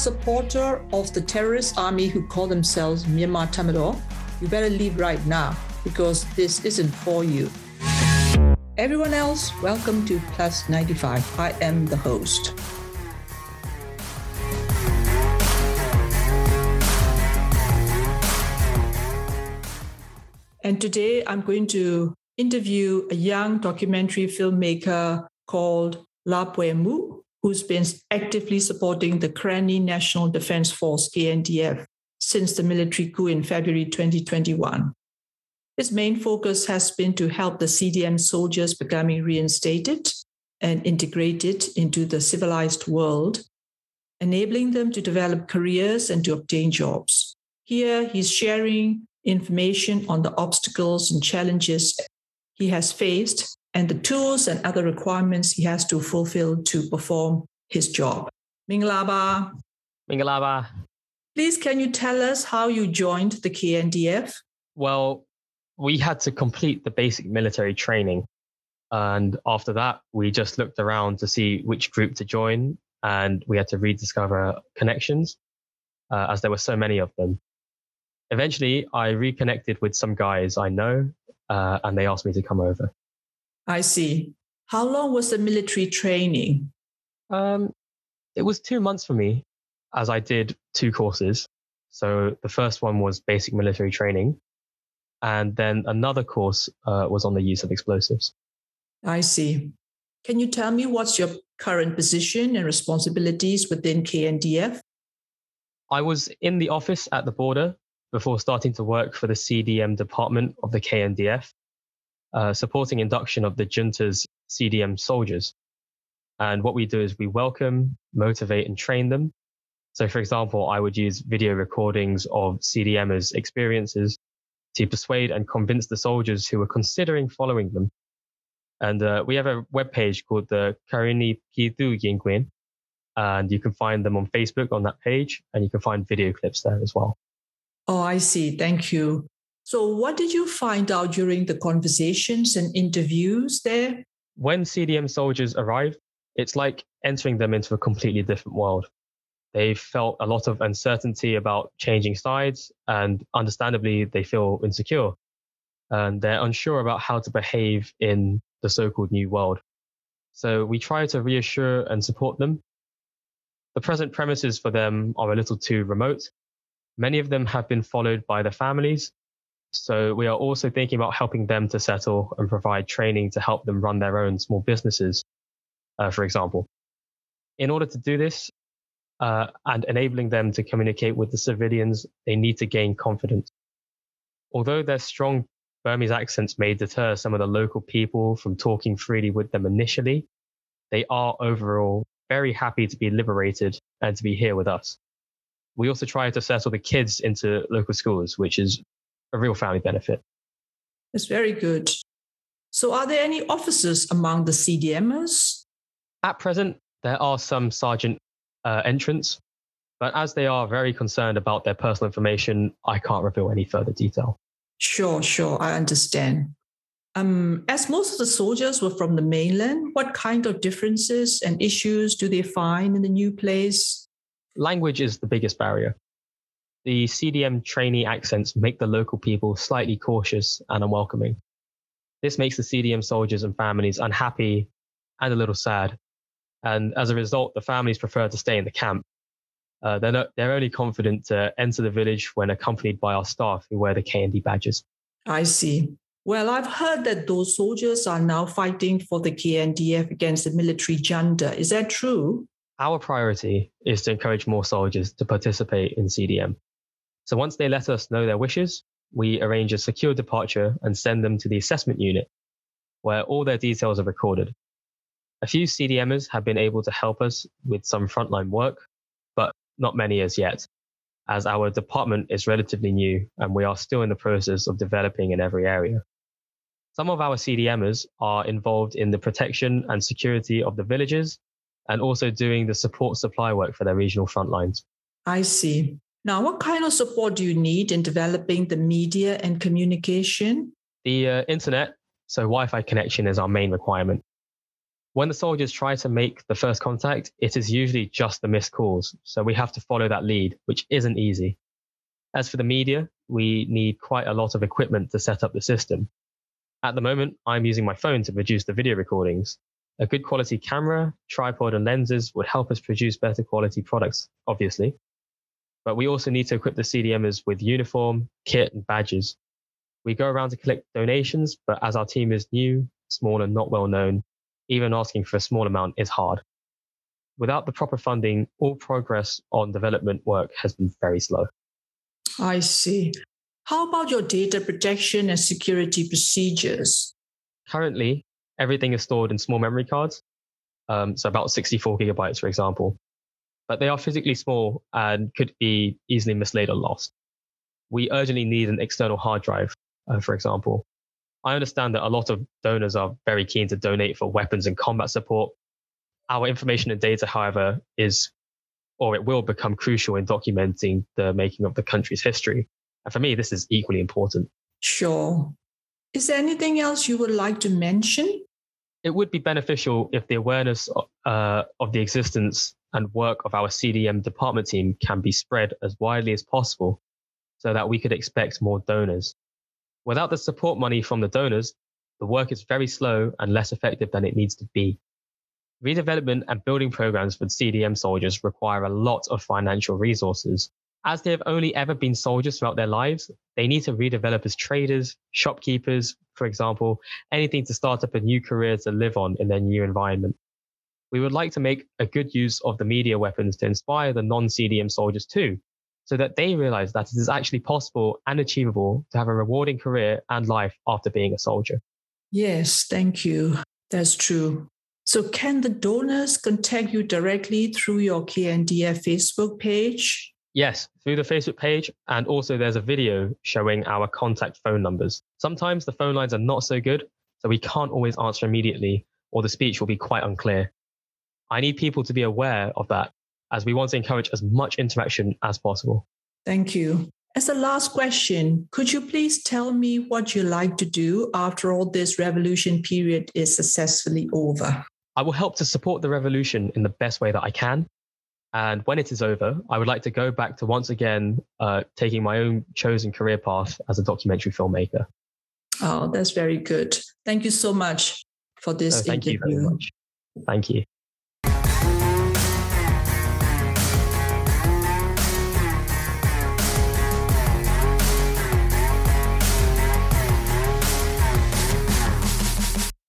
supporter of the terrorist army who call themselves Myanmar Tatmadaw, you better leave right now because this isn't for you. Everyone else, welcome to Plus 95. I am the host. And today I'm going to interview a young documentary filmmaker called Lah Mu, who's been actively supporting the Karenni National Defense Force, KNDF, since the military coup in February 2021. His main focus has been to help the CDM soldiers becoming reinstated and integrated into the civilized world, enabling them to develop careers and to obtain jobs. Here, he's sharing information on the obstacles and challenges he has faced and the tools and other requirements he has to fulfill to perform his job. Mingalaba. Mingalaba. Please, can you tell us how you joined the KNDF? Well, we had to complete the basic military training. And after that, we just looked around to see which group to join. And we had to rediscover connections, uh, as there were so many of them. Eventually, I reconnected with some guys I know, uh, and they asked me to come over. I see. How long was the military training? Um, it was two months for me, as I did two courses. So the first one was basic military training, and then another course uh, was on the use of explosives. I see. Can you tell me what's your current position and responsibilities within KNDF? I was in the office at the border before starting to work for the CDM department of the KNDF uh, supporting induction of the junta's CDM soldiers. And what we do is we welcome, motivate, and train them. So, for example, I would use video recordings of CDMers' experiences to persuade and convince the soldiers who were considering following them. And uh, we have a webpage called the Karenni Pidu Yingwin, and you can find them on Facebook on that page, and you can find video clips there as well. Oh, I see. Thank you. So, what did you find out during the conversations and interviews there? When CDM soldiers arrive, it's like entering them into a completely different world. They felt a lot of uncertainty about changing sides, and understandably, they feel insecure. And they're unsure about how to behave in the so called new world. So, we try to reassure and support them. The present premises for them are a little too remote. Many of them have been followed by their families, so we are also thinking about helping them to settle and provide training to help them run their own small businesses, uh, for example. In order to do this uh, and enabling them to communicate with the civilians, they need to gain confidence. Although their strong Burmese accents may deter some of the local people from talking freely with them initially, they are overall very happy to be liberated and to be here with us. We also try to settle the kids into local schools, which is a real family benefit. It's very good. So, are there any officers among the CDMs? At present, there are some sergeant uh, entrants, but as they are very concerned about their personal information, I can't reveal any further detail. Sure, sure, I understand. Um, as most of the soldiers were from the mainland, what kind of differences and issues do they find in the new place? Language is the biggest barrier. The CDM trainee accents make the local people slightly cautious and unwelcoming. This makes the CDM soldiers and families unhappy and a little sad. And as a result, the families prefer to stay in the camp. Uh, they're, not, they're only confident to enter the village when accompanied by our staff who wear the KND badges. I see. Well, I've heard that those soldiers are now fighting for the KNDF against the military junta. Is that true? Our priority is to encourage more soldiers to participate in CDM. So once they let us know their wishes, we arrange a secure departure and send them to the assessment unit, where all their details are recorded. A few CDMers have been able to help us with some frontline work, but not many as yet, as our department is relatively new and we are still in the process of developing in every area. Some of our CDMers are involved in the protection and security of the villages and also doing the support supply work for their regional front lines. I see. Now, what kind of support do you need in developing the media and communication? The uh, internet, so Wi Fi connection is our main requirement. When the soldiers try to make the first contact, it is usually just the missed calls. So we have to follow that lead, which isn't easy. As for the media, we need quite a lot of equipment to set up the system. At the moment, I'm using my phone to produce the video recordings. A good quality camera, tripod, and lenses would help us produce better quality products, obviously. But we also need to equip the CDMers with uniform, kit, and badges. We go around to collect donations, but as our team is new, small, and not well known, even asking for a small amount is hard. Without the proper funding, all progress on development work has been very slow. I see. How about your data protection and security procedures? Currently, everything is stored in small memory cards, um, so about 64 gigabytes, for example. But they are physically small and could be easily mislaid or lost. We urgently need an external hard drive, uh, for example. I understand that a lot of donors are very keen to donate for weapons and combat support. Our information and data, however, is or it will become crucial in documenting the making of the country's history. And for me, this is equally important. Sure. Is there anything else you would like to mention? It would be beneficial if the awareness uh, of the existence and work of our CDM department team can be spread as widely as possible so that we could expect more donors. Without the support money from the donors, the work is very slow and less effective than it needs to be. Redevelopment and building programs for CDM soldiers require a lot of financial resources. As they have only ever been soldiers throughout their lives, they need to redevelop as traders, shopkeepers, for example, anything to start up a new career to live on in their new environment. We would like to make a good use of the media weapons to inspire the non CDM soldiers too, so that they realize that it is actually possible and achievable to have a rewarding career and life after being a soldier. Yes, thank you. That's true. So, can the donors contact you directly through your KNDF Facebook page? Yes, through the Facebook page. And also, there's a video showing our contact phone numbers. Sometimes the phone lines are not so good, so we can't always answer immediately, or the speech will be quite unclear. I need people to be aware of that, as we want to encourage as much interaction as possible. Thank you. As a last question, could you please tell me what you like to do after all this revolution period is successfully over? I will help to support the revolution in the best way that I can. And when it is over, I would like to go back to once again uh, taking my own chosen career path as a documentary filmmaker. Oh, that's very good. Thank you so much for this thank interview. You very much. Thank you.